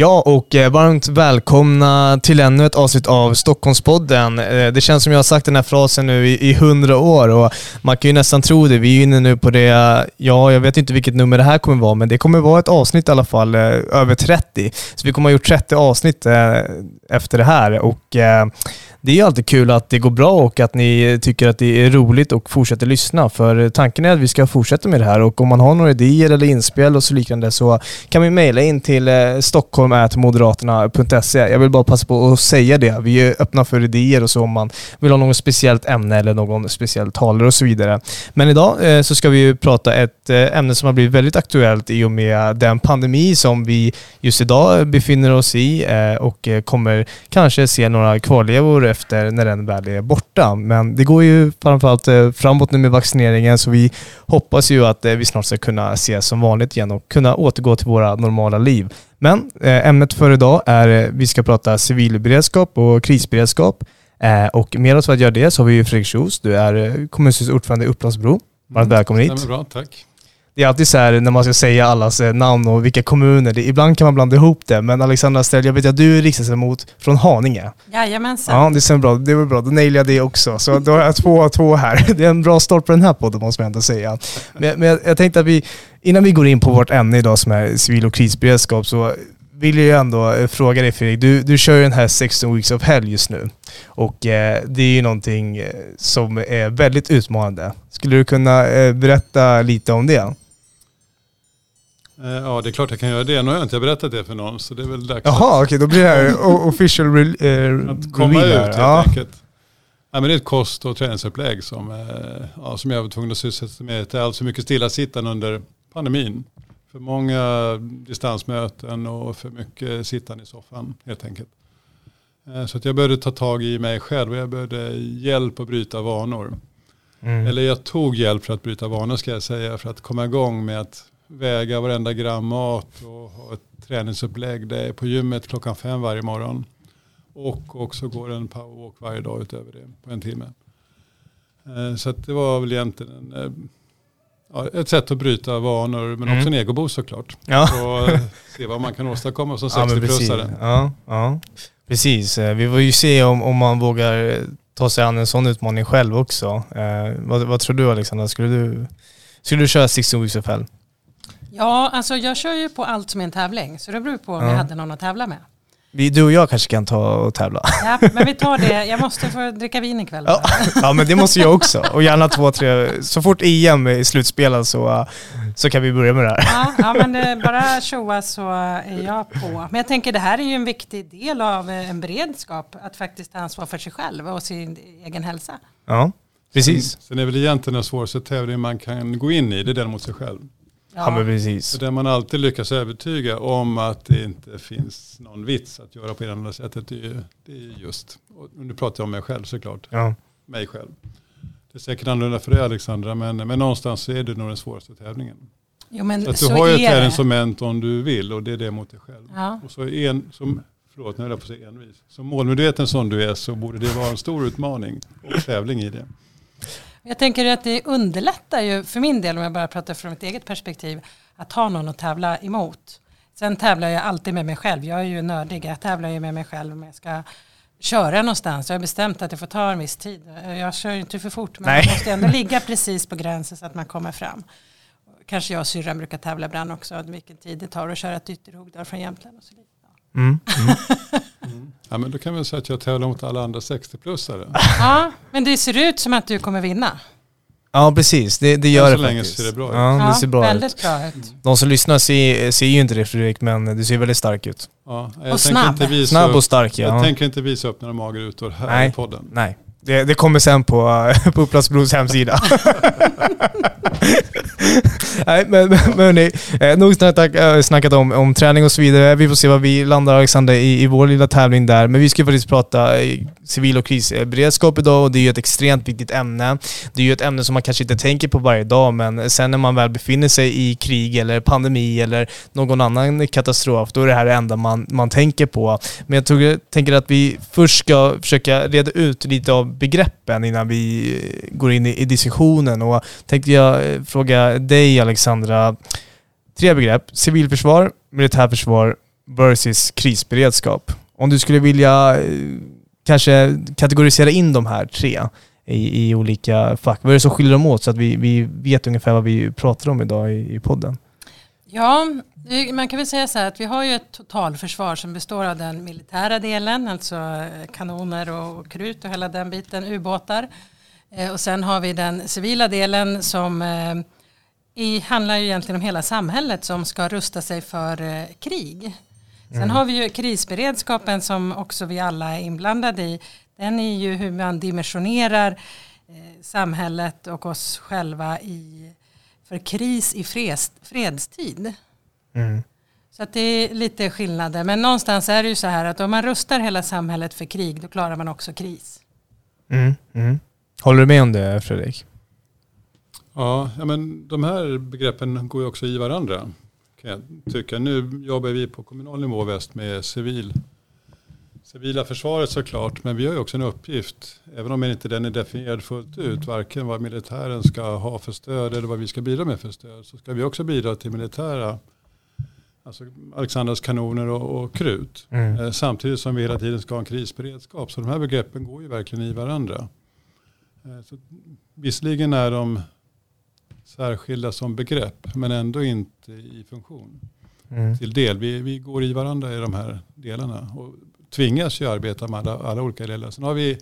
Ja, och eh, varmt välkomna till ännu ett avsnitt av Stockholmspodden. Eh, det känns som jag har sagt den här frasen nu i hundra år och man kan ju nästan tro det. Vi är inne nu på det, ja, jag vet inte vilket nummer det här kommer vara, men det kommer vara ett avsnitt i alla fall, eh, över 30. Så vi kommer ha gjort 30 avsnitt eh, efter det här och eh, det är ju alltid kul att det går bra och att ni tycker att det är roligt och fortsätter lyssna. För tanken är att vi ska fortsätta med det här och om man har några idéer eller inspel och så liknande så kan vi mejla in till eh, som är till moderaterna.se. Jag vill bara passa på att säga det. Vi är öppna för idéer och så om man vill ha något speciellt ämne eller någon speciell talare och så vidare. Men idag eh, så ska vi prata ett eh, ämne som har blivit väldigt aktuellt i och med den pandemi som vi just idag befinner oss i eh, och eh, kommer kanske se några kvarlevor efter när den väl är borta. Men det går ju framförallt eh, framåt nu med vaccineringen så vi hoppas ju att vi snart ska kunna ses som vanligt igen och kunna återgå till våra normala liv. Men eh, ämnet för idag är vi ska prata civilberedskap och krisberedskap. Och med oss för att göra det så har vi Fredrik Kjos, du är kommunstyrelsens ordförande i Upplandsbro. Varmt mm, välkommen hit. Bra, tack det är alltid så här när man ska säga allas eh, namn och vilka kommuner. Det, ibland kan man blanda ihop det. Men Alexandra Stell, jag vet att du är riksdagsledamot från Haninge. Jajamensan. Ja, det stämmer bra. Det var bra. Då nailade jag det också. Så då har jag två av två här. Det är en bra start på den här podden måste man ändå säga. Men, men jag, jag tänkte att vi, innan vi går in på vårt ämne idag som är civil och krisberedskap, så vill jag ändå eh, fråga dig Fredrik, du, du kör ju den här 16 Weeks of Hell just nu. Och eh, det är ju någonting eh, som är väldigt utmanande. Skulle du kunna eh, berätta lite om det? Eh, ja, det är klart jag kan göra det. Nu har jag inte berättat det för någon, så det är väl dags Jaha, okej, okay, då blir det här official re eh, Att komma ut helt ja. enkelt. Ja, men det är ett kost och träningsupplägg som, eh, ja, som jag var tvungen att sysselsätta mig med. Det är alltså mycket stillasittande under pandemin. För många distansmöten och för mycket sittande i soffan helt enkelt. Så att jag började ta tag i mig själv och jag började hjälp att bryta vanor. Mm. Eller jag tog hjälp för att bryta vanor ska jag säga. För att komma igång med att väga varenda gram mat och ha ett träningsupplägg. Det är på gymmet klockan fem varje morgon. Och också går en powerwalk varje dag utöver det på en timme. Eh, så det var väl egentligen en, eh, ja, ett sätt att bryta vanor men mm. också en egoboost såklart. Ja. Och eh, se vad man kan åstadkomma som 60-plussare. Ja, ja, precis. Vi får ju se om, om man vågar ta sig an en sån utmaning själv också. Eh, vad, vad, tror du Alexandra? Skulle du, skulle du köra 16 weeks of hell? Ja, alltså jag kör ju på allt som är en tävling. Så det beror på om ja. jag hade någon att tävla med. Vi, du och jag kanske kan ta och tävla. Ja, men vi tar det. Jag måste få dricka vin ikväll. Ja, ja men det måste jag också. Och gärna två, tre. Så fort EM är slutspelad så, så kan vi börja med det här. Ja, ja men det, bara tjoa så är jag på. Men jag tänker det här är ju en viktig del av en beredskap. Att faktiskt ta ansvar för sig själv och sin egen hälsa. Ja, precis. Sen, sen är väl egentligen den svåraste tävlingen man kan gå in i, det är den mot sig själv. Ja, men precis. Där man alltid lyckas övertyga om att det inte finns någon vits att göra på det andra sättet. Det är, det är just, och nu pratar jag om mig själv såklart, ja. mig själv. Det är säkert annorlunda för dig Alexandra, men, men någonstans så är det nog den svåraste tävlingen. Jo, men så att du så har ju ett träningsmoment om du vill och det är det mot dig själv. Ja. Och så en, som, förlåt nu är jag på att säga envis, som målmedveten som du är så borde det vara en stor utmaning och tävling i det. Jag tänker att det underlättar ju för min del om jag bara pratar från mitt eget perspektiv att ha någon att tävla emot. Sen tävlar jag alltid med mig själv. Jag är ju nördig. Jag tävlar ju med mig själv om jag ska köra någonstans. Jag har bestämt att det får ta en viss tid. Jag kör inte för fort men Nej. man måste ändå ligga precis på gränsen så att man kommer fram. Kanske jag och syrran brukar tävla ibland också. Vilken tid det tar att köra ett Ytterhogdal från Jämtland och så vidare. Mm, mm. mm. Ja, men då kan vi säga att jag tävlar mot alla andra 60-plussare. Ja, men det ser ut som att du kommer vinna. Ja precis, det, det gör det så länge ser det bra ut. Ja, det ser bra väldigt ut. bra ut. De som lyssnar ser, ser ju inte det Fredrik, men du ser väldigt stark ut. Ja, och snabb. snabb och stark ja. Jag tänker inte visa upp några magrutor här Nej. i podden. Nej, det, det kommer sen på, på Upplandsbros hemsida. Nej, men, men hörni, eh, nog snackat, eh, snackat om, om träning och så vidare. Vi får se vad vi landar Alexander i, i vår lilla tävling där. Men vi ska faktiskt prata eh, civil och krisberedskap idag och det är ju ett extremt viktigt ämne. Det är ju ett ämne som man kanske inte tänker på varje dag men sen när man väl befinner sig i krig eller pandemi eller någon annan katastrof, då är det här det enda man, man tänker på. Men jag tror, tänker att vi först ska försöka reda ut lite av begreppen innan vi går in i, i diskussionen och tänkte jag eh, fråga dig Alexandra, tre begrepp. Civilförsvar, militärförsvar versus krisberedskap. Om du skulle vilja eh, kanske kategorisera in de här tre i, i olika fack. Vad är det som skiljer dem åt så att vi, vi vet ungefär vad vi pratar om idag i, i podden? Ja, man kan väl säga så här att vi har ju ett totalförsvar som består av den militära delen, alltså kanoner och krut och hela den biten, ubåtar. Eh, och sen har vi den civila delen som eh, i, handlar ju egentligen om hela samhället som ska rusta sig för eh, krig. Sen mm. har vi ju krisberedskapen som också vi alla är inblandade i. Den är ju hur man dimensionerar eh, samhället och oss själva i, för kris i freds, fredstid. Mm. Så att det är lite skillnader. Men någonstans är det ju så här att om man rustar hela samhället för krig då klarar man också kris. Mm. Mm. Håller du med om det Fredrik? Ja, men de här begreppen går ju också i varandra kan jag tycka. Nu jobbar vi på kommunal nivå väst med civil, civila försvaret såklart, men vi har ju också en uppgift, även om inte den är definierad fullt ut, varken vad militären ska ha för stöd eller vad vi ska bidra med för stöd, så ska vi också bidra till militära Alltså Alexandras kanoner och, och krut. Mm. Eh, samtidigt som vi hela tiden ska ha en krisberedskap. Så de här begreppen går ju verkligen i varandra. Eh, så visserligen är de särskilda som begrepp men ändå inte i funktion. Mm. Till del. Vi, vi går i varandra i de här delarna och tvingas ju arbeta med alla, alla olika delar. Sen har vi,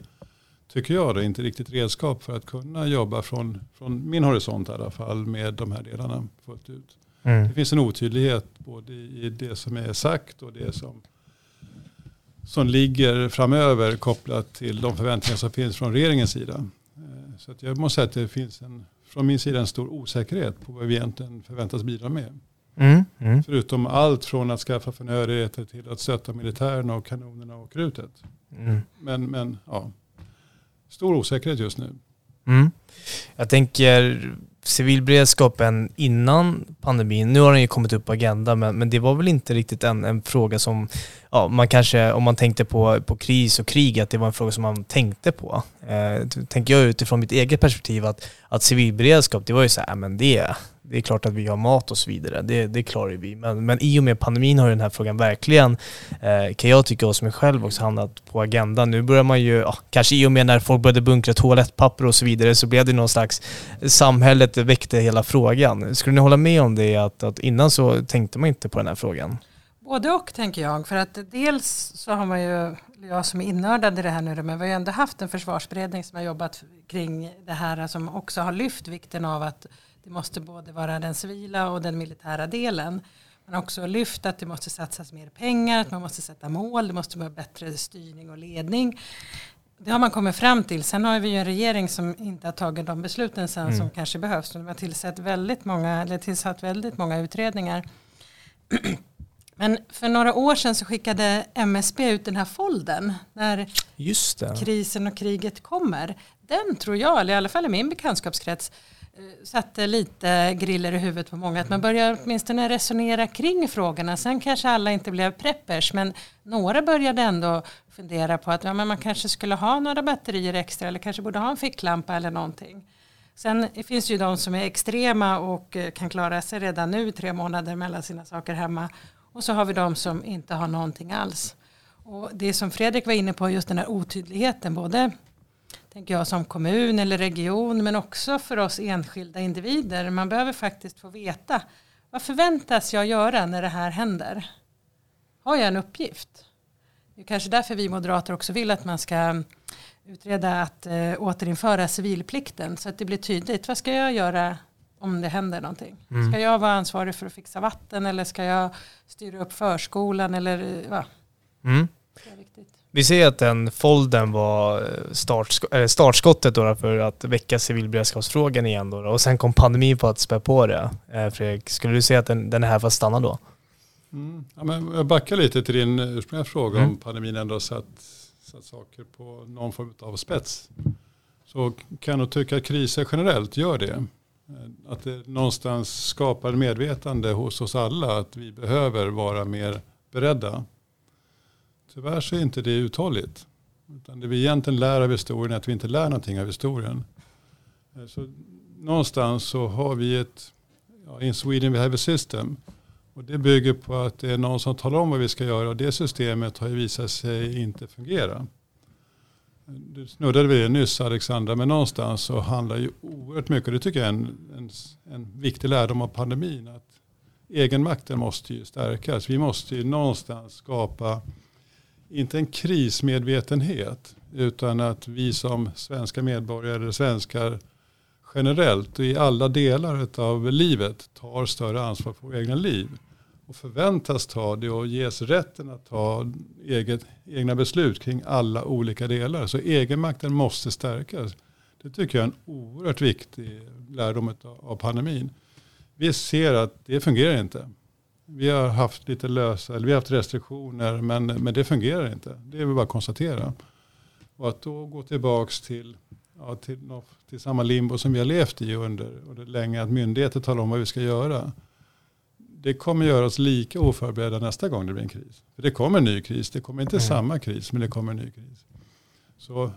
tycker jag, då, inte riktigt redskap för att kunna jobba från, från min horisont i alla fall med de här delarna fullt ut. Mm. Det finns en otydlighet både i det som är sagt och det som, som ligger framöver kopplat till de förväntningar som finns från regeringens sida. Eh, så att jag måste säga att det finns en från min sida en stor osäkerhet på vad vi egentligen förväntas bidra med. Mm, mm. Förutom allt från att skaffa förnödenheter till att stötta militären och kanonerna och krutet. Mm. Men, men ja, stor osäkerhet just nu. Mm. Jag tänker civilberedskapen innan pandemin, nu har den ju kommit upp på agendan, men, men det var väl inte riktigt en, en fråga som, ja, man kanske, om man tänkte på, på kris och krig, att det var en fråga som man tänkte på. Eh, tänker jag utifrån mitt eget perspektiv att, att civilberedskap, det var ju så här, men det, det är klart att vi har mat och så vidare, det, det klarar vi. Men, men i och med pandemin har den här frågan verkligen, eh, kan jag tycka hos mig själv också, hamnat på agendan. Nu börjar man ju, ja, kanske i och med när folk började bunkra toalettpapper och så vidare, så blev det någon slags, samhället väckte hela frågan. Skulle ni hålla med om det, att, att innan så tänkte man inte på den här frågan? Både och tänker jag. För att dels så har man ju, jag som är innördad i det här nu, men vi har ju ändå haft en försvarsberedning som har jobbat kring det här som också har lyft vikten av att det måste både vara den civila och den militära delen. Man har också lyft att det måste satsas mer pengar, att man måste sätta mål, det måste vara bättre styrning och ledning. Det har man kommit fram till. Sen har vi ju en regering som inte har tagit de besluten sen mm. som kanske behövs. De har tillsatt väldigt många, eller tillsatt väldigt många utredningar. Men för några år sedan så skickade MSB ut den här folden när krisen och kriget kommer. Den tror jag, eller i alla fall i min bekantskapskrets, Eh, satte lite griller i huvudet på många. Att man börjar åtminstone resonera kring frågorna. Sen kanske alla inte blev preppers men några började ändå fundera på att ja, men man kanske skulle ha några batterier extra eller kanske borde ha en ficklampa eller någonting. Sen finns det ju de som är extrema och eh, kan klara sig redan nu tre månader mellan sina saker hemma. Och så har vi de som inte har någonting alls. Och det som Fredrik var inne på, just den här otydligheten, både tänker jag, som kommun eller region men också för oss enskilda individer. Man behöver faktiskt få veta vad förväntas jag göra när det här händer? Har jag en uppgift? Det är kanske därför vi moderater också vill att man ska utreda att äh, återinföra civilplikten så att det blir tydligt. Vad ska jag göra om det händer någonting? Mm. Ska jag vara ansvarig för att fixa vatten eller ska jag styra upp förskolan eller vad? Mm. Vi ser att den folden var eh, startsk startskottet då för att väcka civilberedskapsfrågan igen då, och sen kom pandemin på att spä på det. Eh, Fredrik, skulle du säga att den, den är här för att stanna då? Mm. Ja, men jag backar lite till din ursprungliga fråga mm. om pandemin ändå har satt, satt saker på någon form av spets. Så kan jag tycka att kriser generellt gör det. Att det någonstans skapar medvetande hos oss alla att vi behöver vara mer beredda. Tyvärr så är inte det uthålligt. Utan det vi egentligen lär av historien är att vi inte lär någonting av historien. Eh, så någonstans så har vi ett, ja, in Sweden we have a system. Och det bygger på att det är någon som talar om vad vi ska göra och det systemet har ju visat sig inte fungera. Du snuddade vid det nyss Alexandra, men någonstans så handlar ju oerhört mycket, och det tycker jag är en, en, en viktig lärdom av pandemin, att egenmakten måste ju stärkas. Vi måste ju någonstans skapa, inte en krismedvetenhet, utan att vi som svenska medborgare, svenskar generellt och i alla delar av livet tar större ansvar för våra egna liv och förväntas ta det och ges rätten att ta eget, egna beslut kring alla olika delar. Så egenmakten måste stärkas. Det tycker jag är en oerhört viktig lärdom av pandemin. Vi ser att det fungerar inte. Vi har haft lite lösa, eller vi har haft restriktioner men, men det fungerar inte. Det är vi bara att konstatera. Och att då gå tillbaka till, ja, till, till samma limbo som vi har levt i under, under länge, att myndigheter talar om vad vi ska göra det kommer göra oss lika oförberedda nästa gång det blir en kris. För det kommer en ny kris. Det kommer inte mm. samma kris, men det kommer en ny kris. Så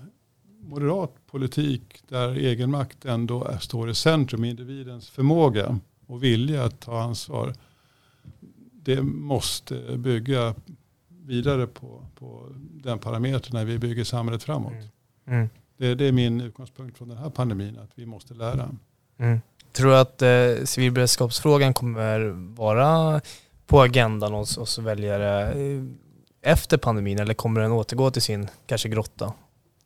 moderat politik där egenmakt ändå står i centrum, individens förmåga och vilja att ta ansvar. Det måste bygga vidare på, på den parametern när vi bygger samhället framåt. Mm. Mm. Det, det, är min utgångspunkt från den här pandemin, att vi måste lära. Mm. Tror du att eh, civilberedskapsfrågan kommer vara på agendan hos, hos väljare eh, efter pandemin eller kommer den återgå till sin kanske grotta?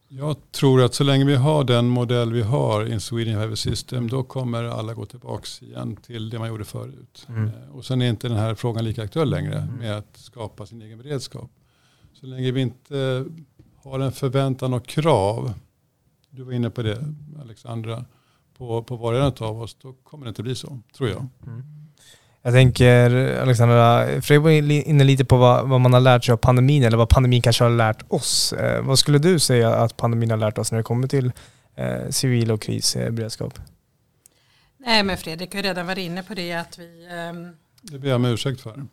Jag tror att så länge vi har den modell vi har in Sweden Heavy System då kommer alla gå tillbaka igen till det man gjorde förut. Mm. Eh, och sen är inte den här frågan lika aktuell längre mm. med att skapa sin egen beredskap. Så länge vi inte har en förväntan och krav, du var inne på det Alexandra, på, på var och en av oss, då kommer det inte bli så, tror jag. Mm. Jag tänker, Alexandra, Fredrik var inne lite på vad, vad, man har lärt sig av pandemin, eller vad pandemin kanske har lärt oss. Eh, vad skulle du säga att pandemin har lärt oss när det kommer till eh, civil och krisberedskap? Nej, men Fredrik har redan varit inne på det att vi... Um... Det ber jag om ursäkt för.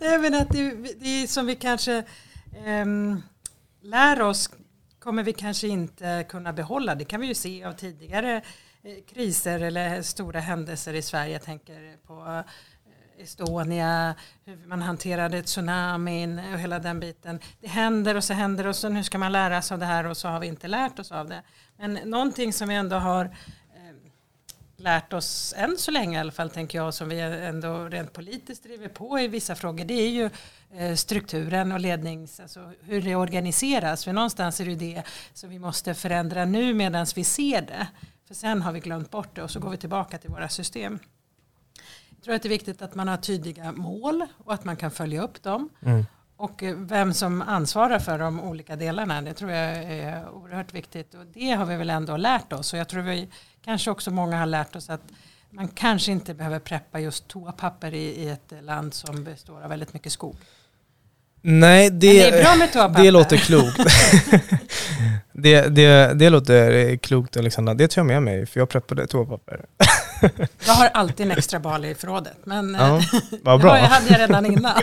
Nej, men att det, det är som vi kanske um, lär oss kommer vi kanske inte kunna behålla. Det kan vi ju se av tidigare eh, Eh, kriser eller stora händelser i Sverige. Jag tänker på eh, Estonia, hur man hanterade tsunamin och hela den biten. Det händer och så händer och så nu ska man lära sig av det här och så har vi inte lärt oss av det. Men någonting som vi ändå har eh, lärt oss än så länge i alla fall tänker jag som vi ändå rent politiskt driver på i vissa frågor det är ju strukturen och lednings, alltså hur det organiseras. För någonstans är det ju det som vi måste förändra nu medan vi ser det. För sen har vi glömt bort det och så går vi tillbaka till våra system. Jag tror att det är viktigt att man har tydliga mål och att man kan följa upp dem. Mm. Och eh, vem som ansvarar för de olika delarna, det tror jag är oerhört viktigt. Och det har vi väl ändå lärt oss. Och jag tror vi kanske också många har lärt oss att man kanske inte behöver preppa just toapapper i, i ett land som består av väldigt mycket skog. Nej, det, det, är bra med toapapper. det låter klokt. det, det, det låter klokt Alexandra, det tar jag med mig för jag preppade toapapper. jag har alltid en extra bal i förrådet, men ja, eh, vad bra. det hade jag redan innan.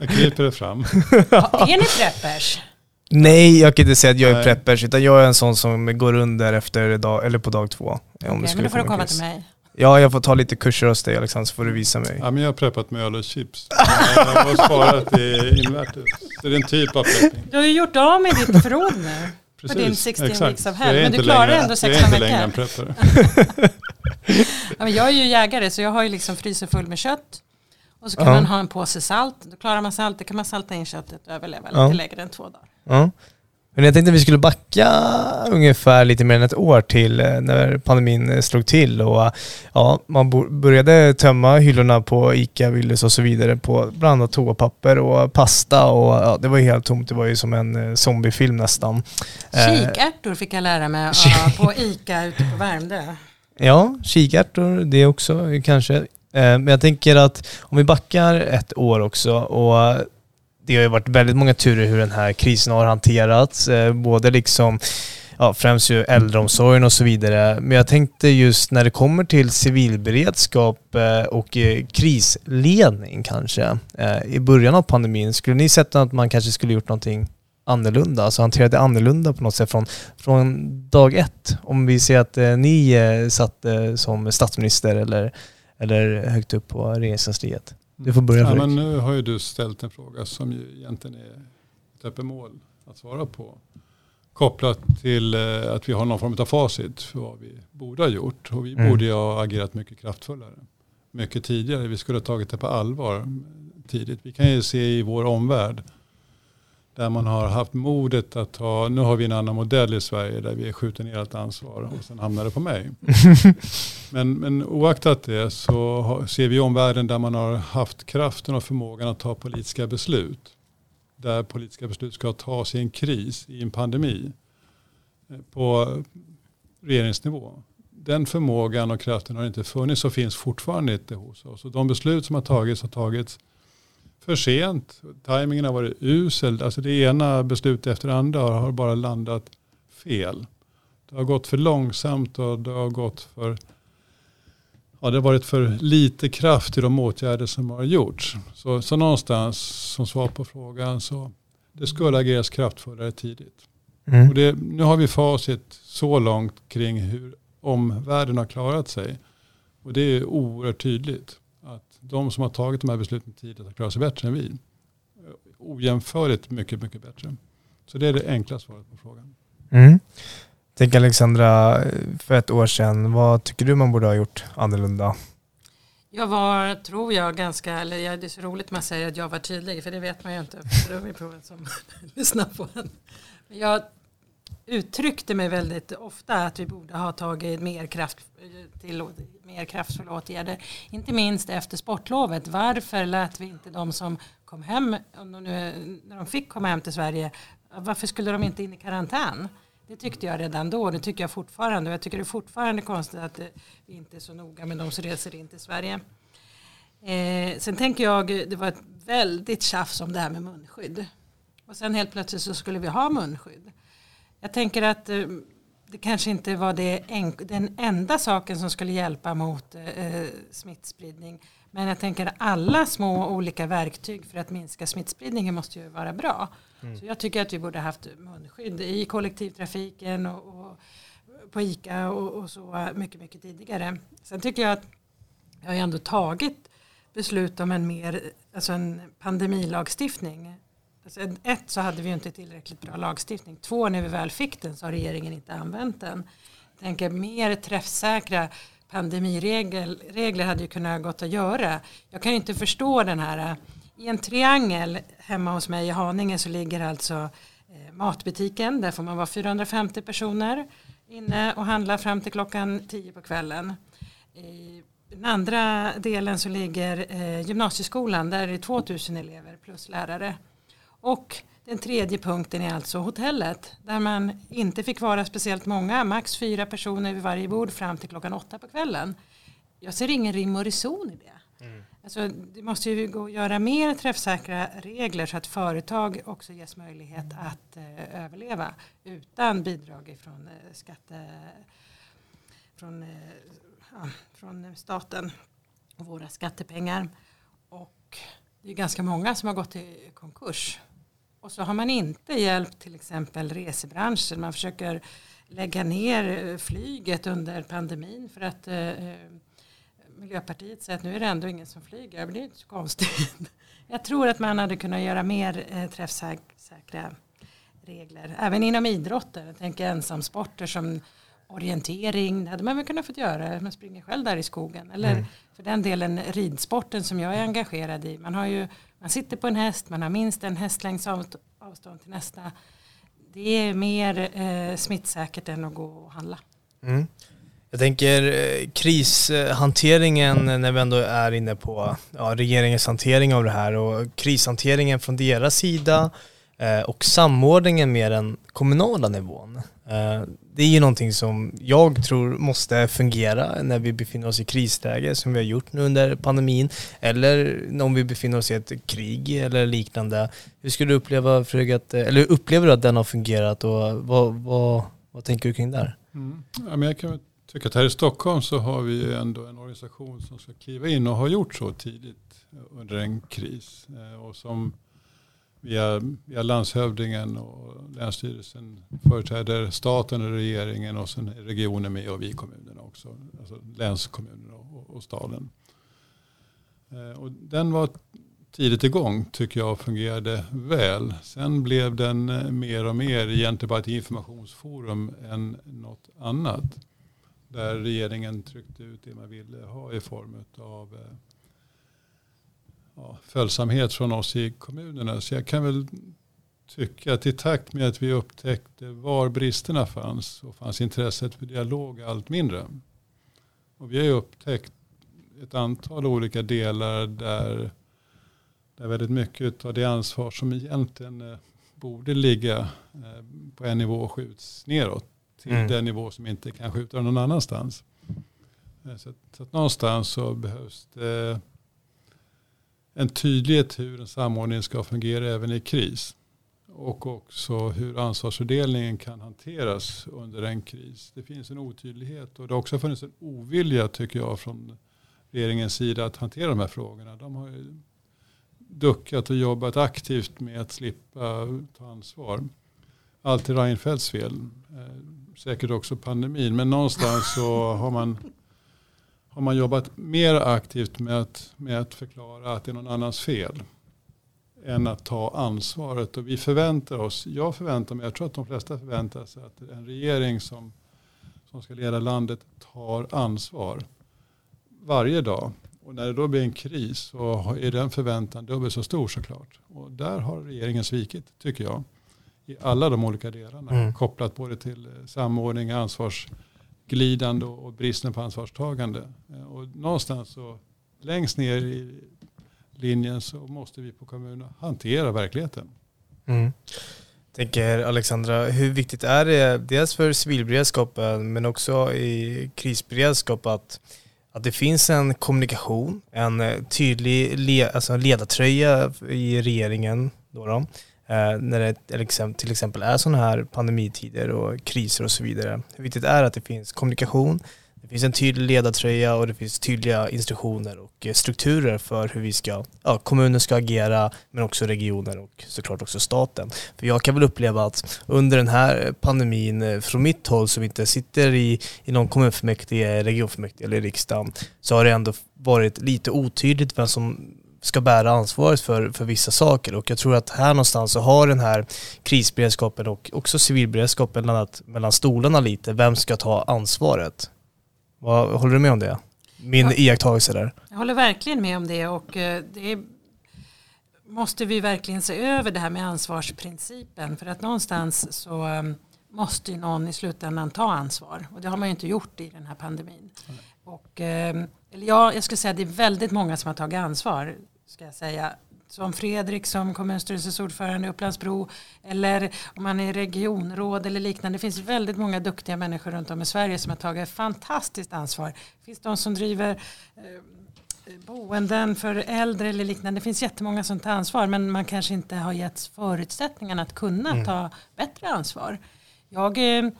jag kryper det fram. Ja, är ni preppers? Nej, jag kan inte säga att jag är preppers, utan jag är en sån som går under efter dag, eller på dag två. Om okay, det men då får du komma till mig. Ja, jag får ta lite kurser hos dig Alexander så får du visa mig. Ja, men jag har preppat med öl och chips. jag har sparat i inverter. Det är en typ av prepping. Du har ju gjort av med ditt förråd nu. Precis, på din 16 exakt. weeks of hell. Men du klarar längre, ändå 16 veckor. Jag är inte längre en preppare. ja, men jag är ju jägare så jag har ju liksom frysen full med kött. Och så kan ja. man ha en påse salt. Då klarar man salt. Då kan man salta in köttet och överleva ja. lite längre än två dagar. Ja. Men jag tänkte att vi skulle backa ungefär lite mer än ett år till eh, när pandemin slog till och ja, man började tömma hyllorna på ICA, Willys och så vidare på bland annat toapapper och pasta och ja, det var ju helt tomt. Det var ju som en eh, zombiefilm nästan. Kikärtor fick jag lära mig på ICA ute på Värmdö. Ja, kikärtor det också kanske. Men jag tänker att om vi backar ett år också och det har ju varit väldigt många turer hur den här krisen har hanterats. Eh, både liksom, ja, främst ju äldreomsorgen och så vidare. Men jag tänkte just när det kommer till civilberedskap eh, och eh, krisledning kanske i början av pandemin. Skulle ni sett att man kanske skulle gjort någonting annorlunda, alltså hanterat det annorlunda på något sätt från, från dag ett? Om vi ser att ni satt som statsminister eller, eller högt upp på regeringskansliet. Du får börja ja, men Nu har ju du ställt en fråga som ju egentligen är ett öppet mål att svara på. Kopplat till eh, att vi har någon form av facit för vad vi borde ha gjort. Och vi mm. borde ha agerat mycket kraftfullare. Mycket tidigare. Vi skulle ha tagit det på allvar tidigt. Vi kan ju se i vår omvärld där man har haft modet att ta, nu har vi en annan modell i Sverige där vi skjuter ner allt ansvar och sen hamnar det på mig. men, men oaktat det så ser vi omvärlden där man har haft kraften och förmågan att ta politiska beslut. Där politiska beslut ska tas i en kris, i en pandemi, eh, på regeringsnivå. Den förmågan och kraften har inte funnits och finns fortfarande inte hos oss. Och de beslut som har tagits har tagits för sent. Timingen har varit usel. Alltså det ena beslutet efter det andra har bara landat fel. Det har gått för långsamt och det har gått för ja, det har varit för lite kraft i de åtgärder som har gjorts. Så, så någonstans som svar på frågan så det skulle ageras kraftfullare tidigt. Mm. Och det, nu har vi facit så långt kring hur omvärlden har klarat sig. Och det är oerhört tydligt de som har tagit de här besluten tidigt har klarat sig bättre än vi. Ojämförligt mycket, mycket bättre. Så det är det enkla svaret på frågan. Mm. Tänk Alexandra, för ett år sedan, vad tycker du man borde ha gjort annorlunda? Jag var, tror jag, ganska, eller det är så roligt man säger att jag var tydlig, för det vet man ju inte, för det är proven som lyssnar på en. Jag uttryckte mig väldigt ofta att vi borde ha tagit mer, kraft, till, mer kraftfulla åtgärder. Inte minst efter sportlovet. Varför lät vi inte de som kom hem, när de fick komma hem till Sverige, varför skulle de inte in i karantän? Det tyckte jag redan då, det tycker jag fortfarande. Jag tycker det är fortfarande konstigt att eh, vi inte är så noga med de som reser in till Sverige. Eh, sen tänker jag, det var ett väldigt tjafs om det här med munskydd. Och sen helt plötsligt så skulle vi ha munskydd. Jag tänker att eh, det kanske inte var det den enda saken som skulle hjälpa mot eh, smittspridning. Men jag tänker att alla små olika verktyg för att minska smittspridningen måste ju vara bra. Mm. Så jag tycker att vi borde haft munskydd i kollektivtrafiken och, och på ICA och, och, så mycket, mycket tidigare. Sen tycker jag att jag har ändå tagit beslut om en mer, alltså en pandemilagstiftning Alltså ett så hade vi inte tillräckligt bra lagstiftning. Två, när vi väl fick den så har regeringen inte använt den. Jag tänker mer träffsäkra pandemiregler hade ju kunnat gått att göra. Jag kan ju inte förstå den här. Eh, I en triangel hemma hos mig i Haninge så ligger alltså eh, matbutiken. Där får man vara 450 personer inne och handla fram till klockan 10 på kvällen. I den andra delen så ligger eh, gymnasieskolan. Där är det 2000 elever plus lärare. Och den tredje punkten är alltså hotellet där man inte fick vara speciellt många, max fyra personer vid varje bord fram till klockan åtta på kvällen. Jag ser ingen rim och reson i det. Mm. Alltså, det måste ju gå att göra mer träffsäkra regler så att företag också ges möjlighet att eh, överleva utan bidrag från eh, skatte från, eh, ja, från staten och våra skattepengar. Och det är ganska många som har gått i konkurs och så har man inte hjälpt till exempel resebranschen. Man försöker lägga ner eh, flyget under pandemin för att eh, eh, Miljöpartiet säger att nu är det ändå ingen som flyger. det är inte så konstigt. Jag tror att man hade kunnat göra mer eh, träffsäkra regler. Även inom idrotten. Jag tänker ensamsporter som orientering. Det hade man väl kunnat få göra. Man springer själv där i skogen. Eller mm. för den delen ridsporten som jag är engagerad i. Man har ju man sitter på en häst, man har minst en hästlängds avstånd till nästa. det är mer eh, smittsäkert än att gå och handla. Mm. Jag tänker eh, krishanteringen eh, när vi ändå är inne på ja, regeringens hantering av det här och krishanteringen från deras sida Eh, och samordningen med den kommunala nivån. Eh, det är ju någonting som jag tror måste fungera när vi befinner oss i krisläge som vi har gjort nu under pandemin eller om vi befinner oss i ett krig eller liknande. Hur skulle du uppleva Fredrik, att, eh, eller upplever du att den har fungerat och vad, vad, vad tänker du kring det här? Mm. Ja, men jag kan tycka att här i Stockholm så har vi ändå en organisation som ska kliva in och har gjort så tidigt under en kris och som via, via landshövdingen och länsstyrelsen företräder staten och regeringen och sen är regionen med och vi kommunerna också. Alltså länskommunerna och, och staden. Eh, och den var tidigt igång tycker jag fungerade väl. Sen blev den eh, mer och mer egentligen bara ett informationsforum än något annat. Där regeringen tryckte ut det man ville ha i form av eh, ja, följsamhet från oss i kommunerna. Så jag kan väl tycka att i takt med att vi upptäckte var bristerna fanns och fanns intresset för dialog allt mindre. Och vi har ju upptäckt ett antal olika delar där, där väldigt mycket av det ansvar som egentligen eh, borde ligga eh, på en nivå skjuts neråt till mm. den nivå som inte kan skjuta någon annanstans. Eh, så, så någonstans så behövs det en tydlighet hur en samordning ska fungera även i kris. Och också hur ansvarsfördelningen kan hanteras under en kris. Det finns en otydlighet och det har också funnits en ovilja tycker jag från regeringens sida att hantera de här frågorna. De har ju duckat och jobbat aktivt med att slippa ta ansvar. Allt är Reinfeldts fel. Eh, säkert också pandemin. Men någonstans så har man har man jobbat mer aktivt med att, med att förklara att det är någon annans fel än att ta ansvaret. Och vi förväntar oss, jag förväntar mig, jag tror att de flesta förväntar sig att en regering som, som ska leda landet tar ansvar varje dag. Och när det då blir en kris så är den förväntan dubbelt så stor såklart. Och där har regeringen svikit, tycker jag. I alla de olika delarna. Mm. Kopplat både till samordning, ansvars glidande och bristen på ansvarstagande. Eh, och någonstans så längst ner i linjen så måste vi på kommunen hantera verkligheten. Mm. Tänker Alexandra, hur viktigt är det dels för civilberedskapen men också i krisberedskap att, att det finns en kommunikation, en eh, tydlig le, alltså ledartröja i regeringen då, då Eh, när det till exempel är sådana här pandemitider och kriser och så vidare. Hur viktigt är att det finns kommunikation, det finns en tydlig ledartröja och det finns tydliga instruktioner och eh, strukturer för hur vi ska, ja, kommunen ska agera men också regioner och såklart också staten. För jag kan väl uppleva att under den här pandemin eh, från mitt håll som inte sitter i, i någon kommunfullmäktige, regionfullmäktige eller riksdagen så har det ändå varit lite otydligt vem som ska bära ansvaret för, för vissa saker och jag tror att här någonstans så har den här krisberedskapen och också civilberedskapen landat mellan stolarna lite. Vem ska ta ansvaret? Vad, håller du med om det? Min ja, iakttagelse där. Jag håller verkligen med om det och eh, det måste vi verkligen se över det här med ansvarsprincipen för att någonstans så ehm, måste ju någon i slutändan ta ansvar och det har man ju inte gjort i den här pandemin. Mm. Och, ehm, eller ja, jag skulle säga att det är väldigt många som har tagit ansvar ska jag säga. Som Fredrik som kommunstyrelsens ordförande i Upplandsbro eller om man är regionråd eller liknande. Det finns väldigt många duktiga människor runt om i Sverige som har tagit fantastiskt ansvar. Det finns de som driver eh, boenden för äldre eller liknande. Det finns jättemånga som tar ansvar men man kanske inte har getts förutsättningarna att kunna mm. ta bättre ansvar. Jag eh,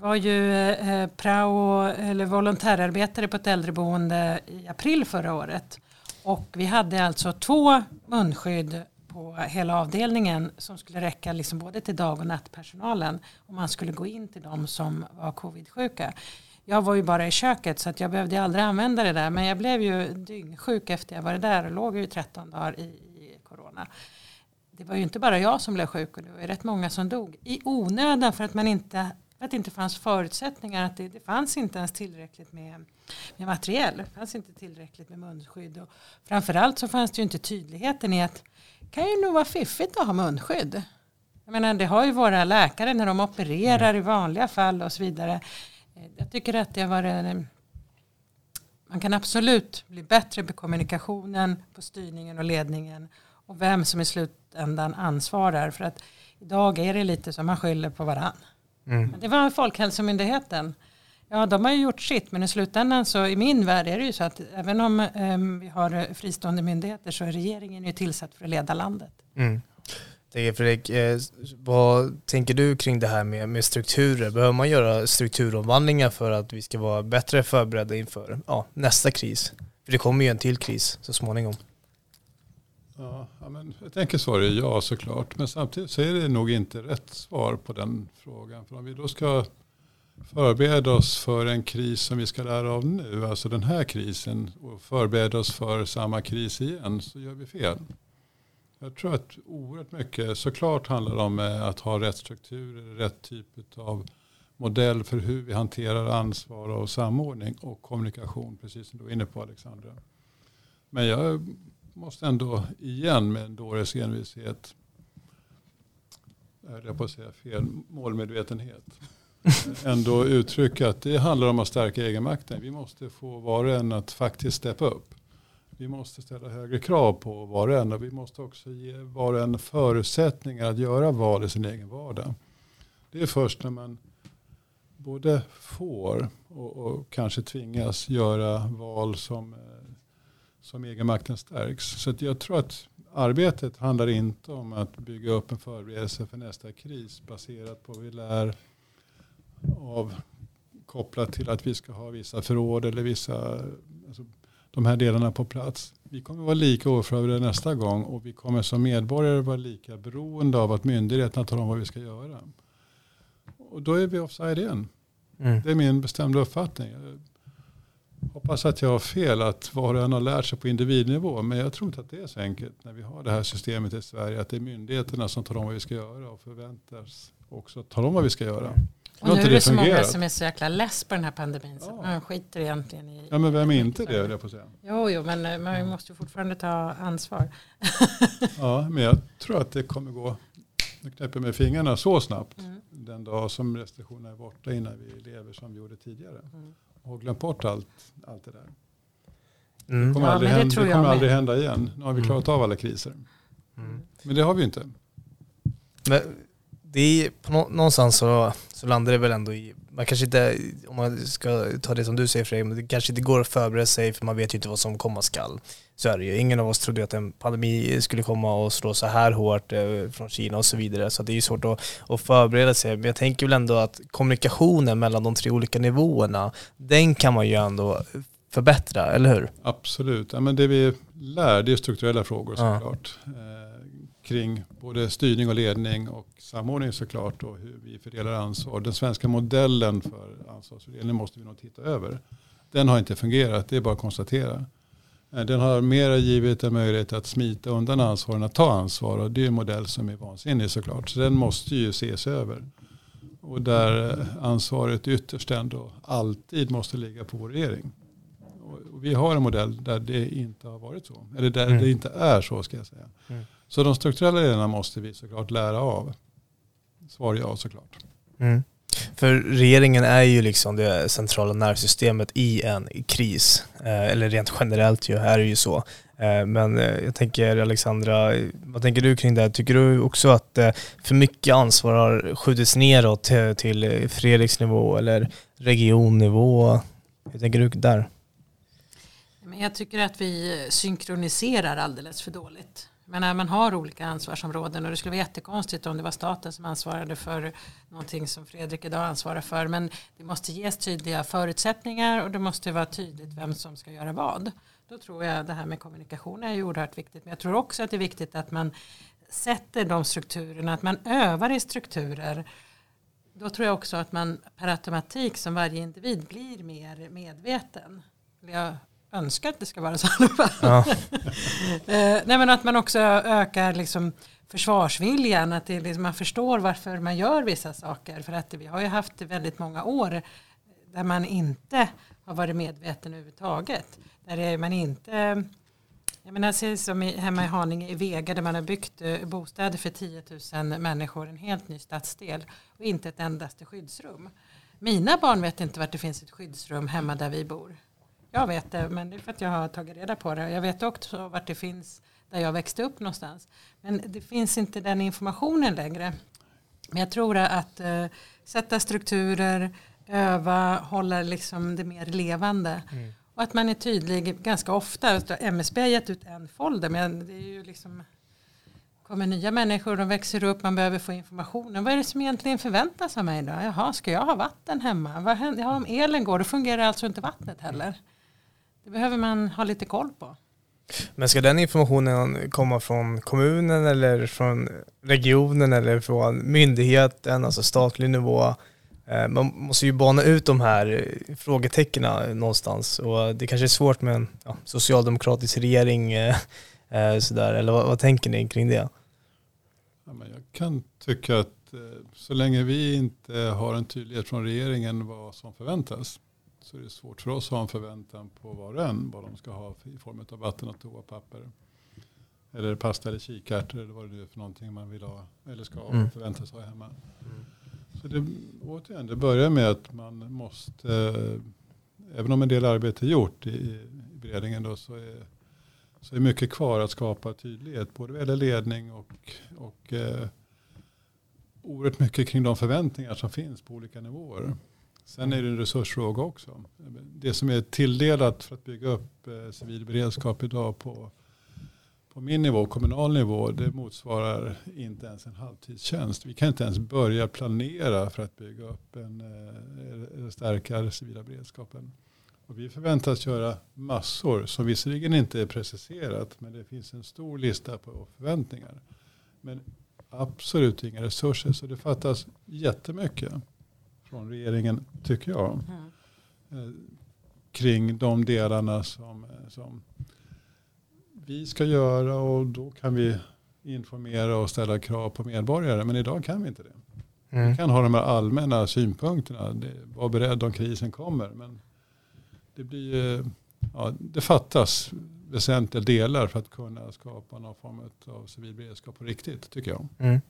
var ju eh, prao eller volontärarbetare på ett äldreboende i april förra året. Och vi hade alltså två munskydd på hela avdelningen som skulle räcka liksom både till dag och nattpersonalen. Och man skulle gå in till de som var covid-sjuka. Jag var ju bara i köket så att jag behövde aldrig använda det där. Men jag blev ju dyngsjuk efter jag var där och låg ju 13 dagar i, i corona. Det var ju inte bara jag som blev sjuk och det var ju rätt många som dog. I onödan för att man inte att det inte fanns förutsättningar, att det, det fanns inte ens tillräckligt med, med materiell. Det fanns inte tillräckligt med munskydd. Och framförallt så fanns det ju inte tydligheten i att det kan ju nog vara fiffigt att ha munskydd. Jag menar, det har ju våra läkare när de opererar mm. i vanliga fall och så vidare. Eh, jag tycker att det har varit man kan absolut bli bättre på kommunikationen, på styrningen och ledningen och vem som i slutändan ansvarar. För att idag är det lite som man skyller på varann. Mm. Det var Folkhälsomyndigheten. Ja, de har ju gjort sitt, men i slutändan så i min värld är det ju så att även om eh, vi har fristående myndigheter så är regeringen ju tillsatt för att leda landet. Mm. Fredrik, eh, vad tänker du kring det här med, med strukturer? Behöver man göra strukturomvandlingar för att vi ska vara bättre förberedda inför ja, nästa kris? För det kommer ju en till kris så småningom. Ja, men jag tänker svaret är ja såklart. Men samtidigt så är det nog inte rätt svar på den frågan. För om vi då ska förbereda oss för en kris som vi ska lära av nu, alltså den här krisen, och förbereda oss för samma kris igen, så gör vi fel. Jag tror att oerhört mycket såklart handlar om eh, att ha rätt strukturer, rätt typ av modell för hur vi hanterar ansvar och samordning och kommunikation, precis som du var inne på Alexandra. Men jag måste ändå igen med en dåres envishet, jag på att säga fel, målmedvetenhet, ändå uttrycka att det handlar om att stärka egenmakten. Vi måste få var och en att faktiskt steppa upp. Vi måste ställa högre krav på var och en och vi måste också ge var och en förutsättningar att göra val i sin egen vardag. Det är först när man både får och, och kanske tvingas göra val som, eh, som egenmakten stärks. Så jag tror att arbetet handlar inte om att bygga upp en förberedelse för nästa kris baserat på vad vi lär av kopplat till att vi ska ha vissa förråd eller vissa alltså, de här delarna på plats. Vi kommer vara lika oförberedda nästa gång och vi kommer som medborgare vara lika beroende av att myndigheterna talar om vad vi ska göra. Och då är vi offside igen. Mm. Det är min bestämda uppfattning. Jag hoppas att jag har fel, att var och en har lärt sig på individnivå. Men jag tror inte att det är så enkelt när vi har det här systemet i Sverige. Att det är myndigheterna som talar om vad vi ska göra och förväntas också tala om vad vi ska göra. Och nu är det så fungerat. många som är så jäkla less på den här pandemin så ja. man skiter egentligen i... Ja men vem är inte det, jag på säga. Jo, jo, men eh, man måste ju fortfarande ta ansvar. ja, men jag tror att det kommer gå, nu knäpper med fingrarna så snabbt mm. den dag som restriktionerna är borta innan vi lever som vi gjorde tidigare. Mm. Och glömt bort allt, allt det där. Mm. Det kommer, ja, aldrig, hända, det det kommer aldrig hända igen. Nu har vi mm. klarat av alla kriser. Mm. Men det har vi inte. Men det är på någonstans så, så landar det väl ändå i, man kanske inte, om man ska ta det som du säger Fredrik, men det kanske inte går att förbereda sig för man vet ju inte vad som komma skall. Så är det ju. Ingen av oss trodde att en pandemi skulle komma och slå så här hårt eh, från Kina och så vidare. Så det är ju svårt att, att förbereda sig. Men jag tänker väl ändå att kommunikationen mellan de tre olika nivåerna, den kan man ju ändå förbättra, eller hur? Absolut. Ja, men det vi lär, det är strukturella frågor såklart. Ja. Eh, kring både styrning och ledning och samordning såklart och hur vi fördelar ansvar. Den svenska modellen för ansvarsfördelning måste vi nog titta över. Den har inte fungerat, det är bara att konstatera. Eh, den har mer givit en möjlighet att smita undan ansvar än att ta ansvar och det är en modell som är vansinnig såklart. Så den måste ju ses över. Och där eh, ansvaret ytterst ändå alltid måste ligga på vår regering. Och vi har en modell där det inte har varit så. Eller där mm. det inte är så ska jag säga. Mm. Så de strukturella delarna måste vi såklart lära av. Svar ja såklart. Mm. För regeringen är ju liksom det centrala nervsystemet i en kris. Eh, eller rent generellt ju, är det ju så. Eh, men eh, jag tänker Alexandra, vad tänker du kring det? Tycker du också att för mycket ansvar har skjutits neråt till Fredriks nivå eller regionnivå? Hur tänker du där? Jag tycker att vi synkroniserar alldeles för dåligt. Men man har olika ansvarsområden och det skulle vara jättekonstigt om det var staten som ansvarade för någonting som Fredrik idag ansvarar för. Men det måste ges tydliga förutsättningar och det måste vara tydligt vem som ska göra vad. Då tror jag det här med kommunikation är oerhört viktigt. Men jag tror också att det är viktigt att man sätter de strukturerna, att man övar i strukturer. Då tror jag också att man per automatik som varje individ blir mer medveten. Jag önskar att det ska vara så i alla fall. Ja. Eh, nej, men att man också ökar liksom försvarsviljan, att det liksom, man förstår varför man gör vissa saker. För att vi har ju haft väldigt många år där man inte har varit medveten överhuvudtaget. Där man inte Jag menar, som hemma i Haninge i Vega där man har byggt eh, bostäder för 10 000 människor, en helt ny stadsdel och inte ett endaste skyddsrum. Mina barn vet inte vart det finns ett skyddsrum hemma där vi bor. Jag vet det, men det är för att jag har tagit reda på det. Jag vet också vart det finns där jag växte upp någonstans. Men det finns inte den informationen längre. Men jag tror att uh, sätta strukturer, öva, hålla liksom det mer levande. Mm. Och att man är tydlig ganska ofta. MSB har gett ut en folder men det är ju liksom kommer nya människor, de växer upp, man behöver få informationen. Vad är det som egentligen förväntas av mig då? Jaha, ska jag ha vatten hemma? Vad händer? Ja, om elen går, då fungerar alltså inte vattnet heller. Det behöver man ha lite koll på. Men ska den informationen komma från kommunen eller från regionen eller från myndigheten, alltså statlig nivå? Eh, man måste ju bana ut de här frågetecknen någonstans och det kanske är svårt med en ja, socialdemokratisk regering eh, eh, sådär, eller vad, vad, tänker ni kring det? Ja, men jag kan tycka att så länge vi inte har en tydlighet från regeringen vad som förväntas så är det svårt för oss att ha en förväntan på var och en vad de ska ha i form av vatten och toapapper. Eller pasta eller kikärtor eller vad det är för någonting man vill ha eller ska mm. förväntas ha hemma. Mm. Så det, återigen, det börjar med att man måste, eh, även om en del arbete är gjort i, i beredningen då, så är, så är mycket kvar att skapa tydlighet. Både vad gäller ledning och, och eh, oerhört mycket kring de förväntningar som finns på olika nivåer. Sen är det en resursfråga också. Det som är tilldelat för att bygga upp eh, civil beredskap idag på, på min nivå, kommunal nivå, det motsvarar inte ens en halvtidstjänst. Vi kan inte ens börja planera för att bygga upp en, eh, stärka den civila beredskapen. Och vi förväntas göra massor som visserligen inte är preciserat men det finns en stor lista på förväntningar. Men absolut inga resurser så det fattas jättemycket från regeringen, tycker jag. Mm. Kring de delarna som, som vi ska göra och då kan vi informera och ställa krav på medborgare. Men idag kan vi inte det. Mm. Vi kan ha de här allmänna synpunkterna. Det, var beredd om krisen kommer. Men det, blir, ja, det fattas väsentliga delar för att kunna skapa någon form av civil beredskap på riktigt, tycker jag. Mm.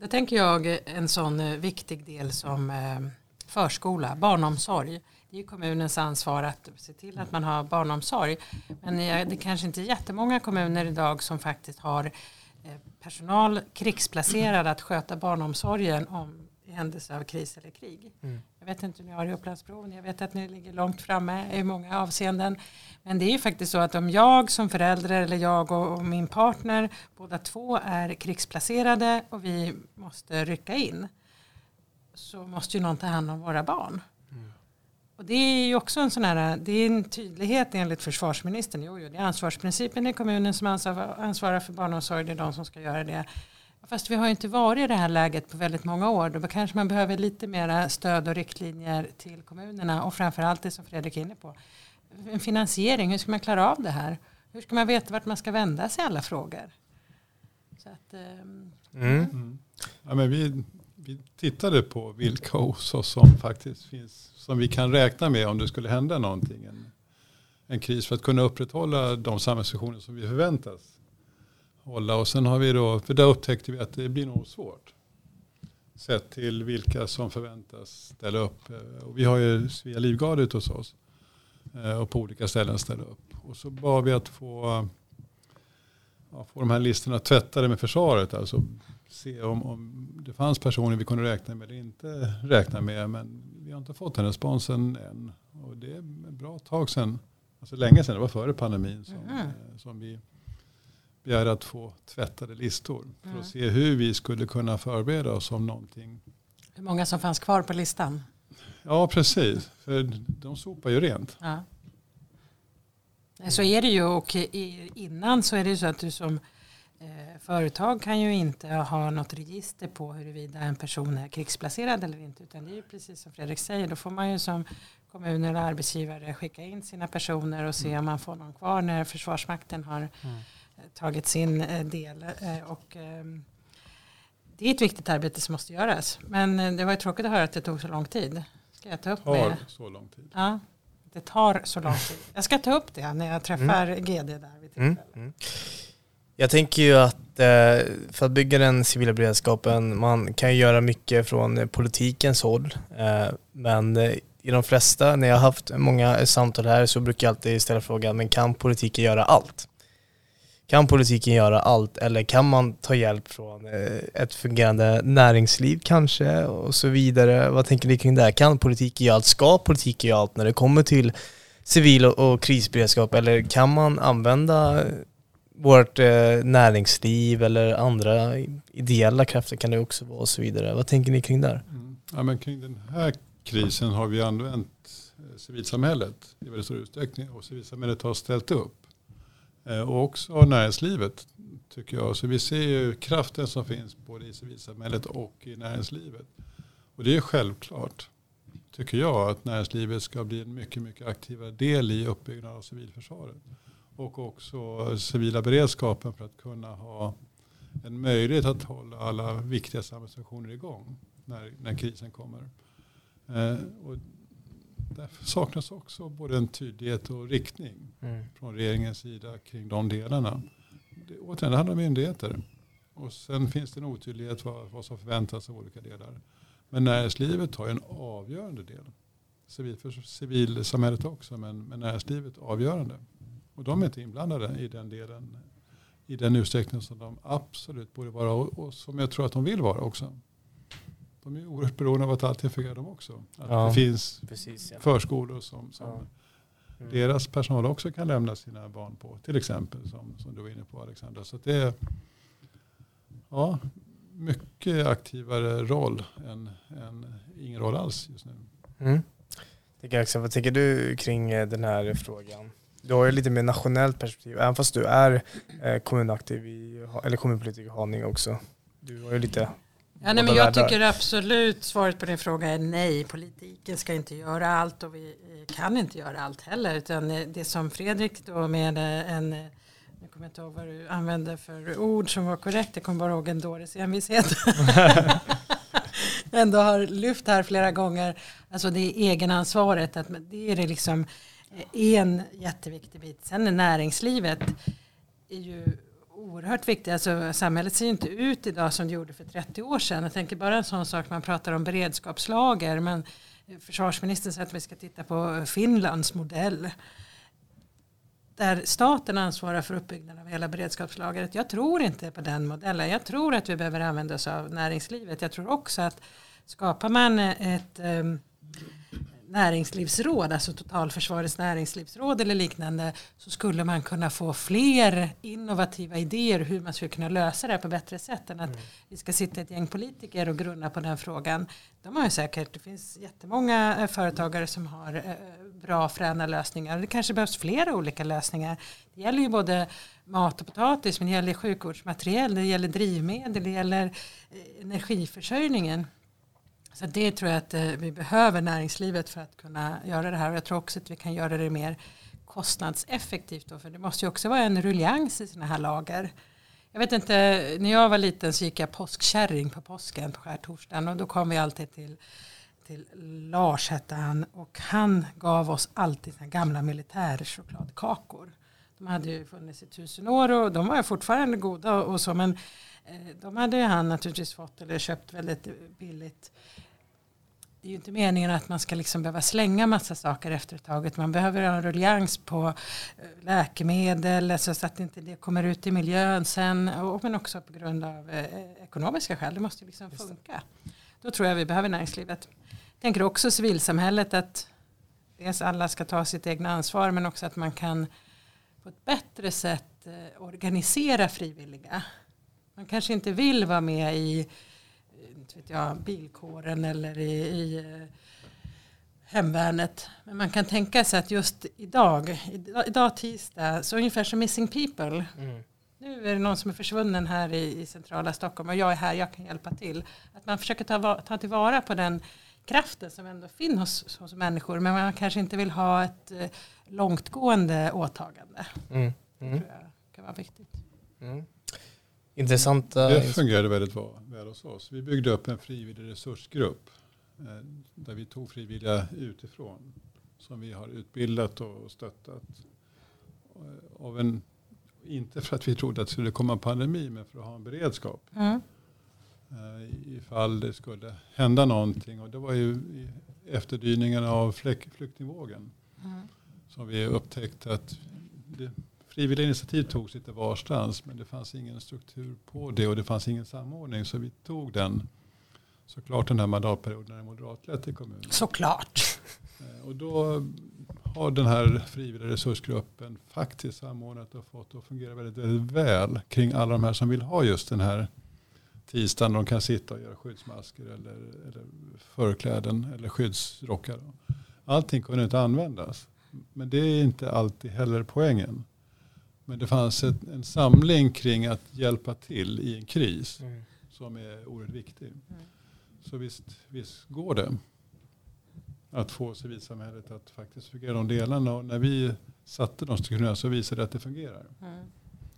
Där tänker jag en sån eh, viktig del som eh, förskola, barnomsorg. Det är kommunens ansvar att se till att man har barnomsorg. Men eh, det kanske inte är jättemånga kommuner idag som faktiskt har personal krigsplacerad att sköta barnomsorgen om i händelse av kris eller krig. Mm. Jag vet inte hur ni har i Upplandsbron. Jag vet att ni ligger långt framme i många avseenden. Men det är ju faktiskt så att om jag som förälder eller jag och, min partner båda två är krigsplacerade och vi måste rycka in så måste ju någon ta hand om våra barn. Mm. Och det är ju också en sån här, det är en tydlighet enligt försvarsministern. Jo, jo, det är ansvarsprincipen i kommunen som ansvarar för barnomsorg, det är de som ska göra det. Fast vi har inte varit i det här läget på väldigt många år. Då kanske man behöver lite mera stöd och riktlinjer till kommunerna och framförallt det som Fredrik är inne på. En finansiering, hur ska man klara av det här? Hur ska man veta vart man ska vända sig i alla frågor? Så att, um, mm. Mm. Ja, men vi, vi tittade på vilka hos oss som faktiskt finns som vi kan räkna med om det skulle hända någonting. En, en kris för att kunna upprätthålla de samhällsfunktioner som vi förväntas hålla. Och sen har vi då, för där upptäckte vi att det blir nog svårt. Sett till vilka som förväntas ställa upp. Och vi har ju Svea Livgardet hos oss. Eh, och på olika ställen ställa upp. Och så bad vi att få, ja, få de här listorna tvättade med försvaret. Alltså se om, om det fanns personer vi kunde räkna med eller inte räkna med. Men vi har inte fått den responsen än. Och det är ett bra tag sedan. Alltså länge sedan, det var före pandemin som, mm. som vi begär att få tvättade listor för mm. att se hur vi skulle kunna förbereda oss om någonting. Hur många som fanns kvar på listan? Ja, precis. För de sopar ju rent. Ja. Så är det ju och innan så är det ju så att du som eh, företag kan ju inte ha något register på huruvida en person är krigsplacerad eller inte. Utan det är ju precis som Fredrik säger, då får man ju som kommuner och arbetsgivare skicka in sina personer och se mm. om man får någon kvar när Försvarsmakten har mm tagit sin eh, del. Eh, och, ehm, det är ett viktigt arbete som måste göras. Men eh, det var ju tråkigt att höra att det tog så lång tid. Ska jag ta upp Har med? så lång tid. Ja. det tar så lång tid. Jag ska ta upp det när jag träffar mm. GD där vid mm. mm. Jag tänker ju att för att bygga den civila beredskapen, man kan ju göra mycket från politikens håll. Men i de flesta, när jag har haft många samtal här så brukar jag alltid ställa frågan, men kan politiken göra allt? Kan politiken göra allt eller kan man ta hjälp från eh, ett fungerande näringsliv kanske och så vidare? Vad tänker ni kring det? Kan politiken göra allt? Ska politiken göra allt när det kommer till civil och krisberedskap eller kan man använda vårt eh, näringsliv eller andra ideella krafter kan det också vara och så vidare. Vad tänker ni kring det? Mm. Ja, men kring den här krisen har vi använt eh, civilsamhället i väldigt stor utsträckning och civilsamhället har ställt upp. Eh, och också näringslivet tycker jag. Så vi ser ju kraften som finns både i civilsamhället och i näringslivet. Och det är självklart, tycker jag, att näringslivet ska bli en mycket, mycket aktivare del i uppbyggnaden av civilförsvaret och också civila beredskapen för att kunna ha en möjlighet att hålla alla viktiga samhällsfunktioner igång när, när krisen kommer. Eh, och därför saknas också både en tydlighet och riktning mm. från regeringens sida kring de delarna. Det, återigen, det handlar om myndigheter. Och sen finns det en otydlighet vad, vad som förväntas av olika delar. Men näringslivet har en avgörande del. Civil, för civilsamhället också, men, men näringslivet avgörande. Och de är inte inblandade i den delen i den utsträckning som de absolut borde vara och, som jag tror att de vill vara också. De är oerhört beroende av att allting fungerar de också. Att ja, det finns precis, ja. förskolor som, som ja. mm. deras personal också kan lämna sina barn på. Till exempel som, som du var inne på Alexandra. Så det är ja, mycket aktivare roll än, än ingen roll alls just nu. Mm. Vad tänker du kring eh, den här frågan? Du har ju lite mer nationellt perspektiv, även fast du är eh, kommunaktiv i, eller kommunpolitiker i Haninge också. Du har ju lite Ja, nej, men jag tycker absolut svaret på din fråga är nej. Politiken ska inte göra allt och vi kan inte göra allt heller. Utan det som Fredrik då med en, jag kommer inte ihåg vad du använde för ord som var korrekt, jag kommer bara ihåg en dåres envishet. Ändå har lyft här flera gånger, alltså det är egenansvaret, att det är det liksom en jätteviktig bit. Sen är näringslivet är ju oerhört viktigt. Alltså, samhället ser inte ut idag som det gjorde för 30 år sedan. Jag tänker bara en sån sak, man pratar om beredskapslager. Men försvarsministern säger att vi ska titta på Finlands modell. Där staten ansvarar för uppbyggnaden av hela beredskapslagret. Jag tror inte på den modellen. Jag tror att vi behöver använda oss av näringslivet. Jag tror också att skapar man ett um, näringslivsråd, alltså totalförsvarets näringslivsråd eller liknande, så skulle man kunna få fler innovativa idéer hur man skulle kunna lösa det här på bättre sätt än att mm. vi ska sitta ett gäng politiker och grunna på den frågan. De har ju säkert, det finns jättemånga eh, företagare som har eh, bra fräna lösningar. Det kanske behövs flera olika lösningar. Det gäller ju både mat och potatis, men det gäller sjukvårdsmateriel, det gäller drivmedel, det gäller eh, energiförsörjningen. Så det tror jag att eh, vi behöver näringslivet för att kunna göra det här. Och jag tror också att vi kan göra det mer kostnadseffektivt. Då, för det måste ju också vara en ruljans i sådana här lager. Jag vet inte, när jag var liten så gick jag påskkärring på påsken på skärtorsdagen och då kom vi alltid till, till Lars hette han och han gav oss alltid sina gamla militärchokladkakor. De hade ju funnits i tusen år och de var fortfarande goda och så men eh, de hade han naturligtvis fått eller köpt väldigt billigt det är ju inte meningen att man ska liksom behöva slänga massa saker efter ett tag. Man behöver ha en ruljans på eh, läkemedel alltså så att inte det kommer ut i miljön sen. Och, men också på grund av eh, ekonomiska skäl. Det måste liksom funka. Då tror jag vi behöver näringslivet. Jag tänker också civilsamhället att dels alla ska ta sitt egna ansvar men också att man kan på ett bättre sätt eh, organisera frivilliga. Man kanske inte vill vara med i inte vet jag, bilkåren eller i, i eh, hemvärnet. Men man kan tänka sig att just idag, idag, idag tisdag, så ungefär som Missing People. Mm. Nu är det någon som är försvunnen här i, i, centrala Stockholm och jag är här, jag kan hjälpa till. Att man försöker ta, ta tillvara på den kraften som ändå finns hos, hos människor. Men man kanske inte vill ha ett eh, långtgående åtagande. Mm. Mm. Det tror jag kan vara viktigt. Intressanta... Det fungerade väldigt väl hos oss. Vi byggde upp en frivillig resursgrupp eh, där vi tog frivilliga utifrån som vi har utbildat och stöttat. Av en, inte för att vi trodde att det skulle komma en pandemi men för att ha en beredskap. Mm. Ifall det skulle hända någonting. Och det var ju efterdyningarna av flyktingvågen. Mm. Som vi upptäckte att det, frivilliga initiativ togs lite varstans men det fanns ingen struktur på det och det fanns ingen samordning så vi tog den såklart den här mandatperioden när det är moderatlett i kommunen. Såklart. Eh, och då har den här frivilliga resursgruppen faktiskt samordnat och fått att fungera väldigt, väldigt väl kring alla de här som vill ha just den här tisdagen de kan sitta och göra skyddsmasker eller, eller förkläden eller skyddsrockar. Allting kunde inte användas. Men det är inte alltid heller poängen. Men det fanns ett, en samling kring att hjälpa till i en kris mm. som är oerhört viktig. Mm. Så visst, visst går det att få civilsamhället att faktiskt fungera de delarna. Och när vi satte de strukturerna så visade det att det fungerar. Mm.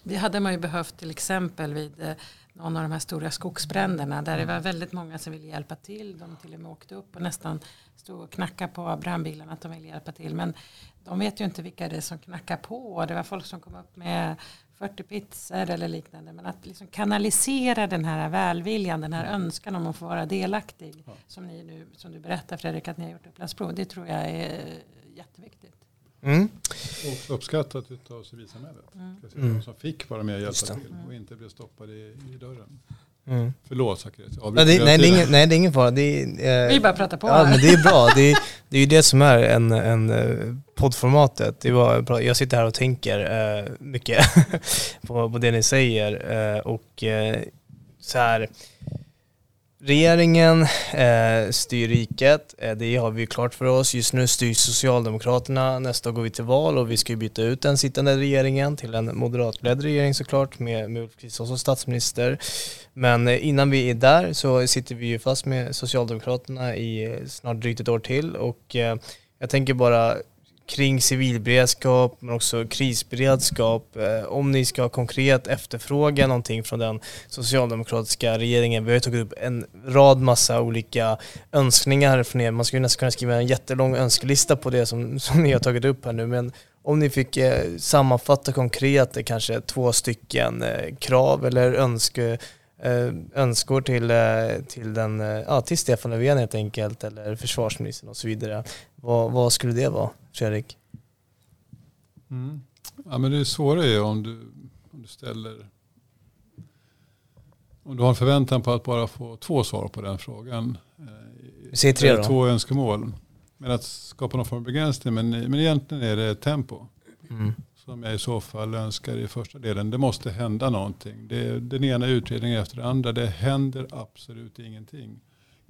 Det hade man ju behövt till exempel vid eh, någon av de här stora skogsbränderna där det var väldigt många som ville hjälpa till. De till och med åkte upp och nästan stod och knackade på brandbilarna att de ville hjälpa till. Men de vet ju inte vilka det är som knackar på. Det var folk som kom upp med 40 pizzor eller liknande. Men att liksom kanalisera den här välviljan, den här önskan om att få vara delaktig. Ja. Som, ni nu, som du berättar Fredrik att ni har gjort Upplandsbro. Det tror jag är jätteviktigt. Mm. Och uppskattat av civilsamhället. Mm. Mm. Som fick vara med och hjälpa till och inte blev stoppade i, i dörren. Mm. Förlåt Zacharias. Ja, nej, det, nej, det är ingen, nej, det är ingen fara. Det är, eh, Vi bara pratar på ja, men Det är bra. Det är, det är ju det som är en, en eh, poddformatet. Det var, jag sitter här och tänker eh, mycket på, på det ni säger. Eh, och eh, så här Regeringen eh, styr riket, eh, det har vi klart för oss. Just nu styr Socialdemokraterna, nästa år går vi till val och vi ska ju byta ut den sittande regeringen till en moderatledd regering såklart med, med Ulf Kristersson som statsminister. Men eh, innan vi är där så sitter vi ju fast med Socialdemokraterna i eh, snart drygt ett år till och eh, jag tänker bara kring civilberedskap men också krisberedskap. Eh, om ni ska konkret efterfråga någonting från den socialdemokratiska regeringen. Vi har ju tagit upp en rad massa olika önskningar från er. Man skulle nästan kunna skriva en jättelång önskelista på det som, som ni har tagit upp här nu. Men om ni fick eh, sammanfatta konkret eh, kanske två stycken krav eller önske önskor till, eh, till, den, ja, till Stefan Löfven helt enkelt eller försvarsministern och så vidare. Vad, vad skulle det vara? Fredrik? Mm. Ja, men det svåra är om du, om du ställer om du har en förväntan på att bara få två svar på den frågan. Vi säger tre då. Två önskemål. Men att skapa någon form av begränsning. Men, men egentligen är det tempo. Mm. Som jag i så fall önskar i första delen. Det måste hända någonting. Det den ena utredningen efter den andra. Det händer absolut ingenting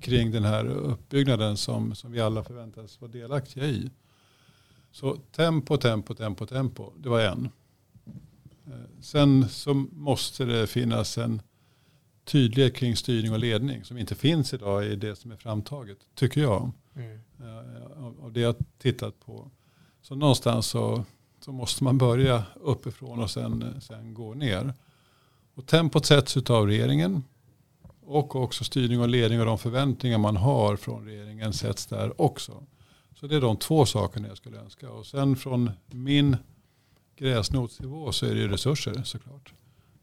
kring den här uppbyggnaden som, som vi alla förväntas vara delaktiga i. Så tempo, tempo, tempo, tempo. Det var en. Eh, sen så måste det finnas en tydlighet kring styrning och ledning som inte finns idag i det som är framtaget, tycker jag. Mm. Eh, av det jag tittat på. Så någonstans så, så måste man börja uppifrån och sen, sen gå ner. Och tempot sätts av regeringen. Och också styrning och ledning och de förväntningar man har från regeringen sätts där också. Så det är de två sakerna jag skulle önska. Och sen från min gräsnotsnivå så är det resurser såklart.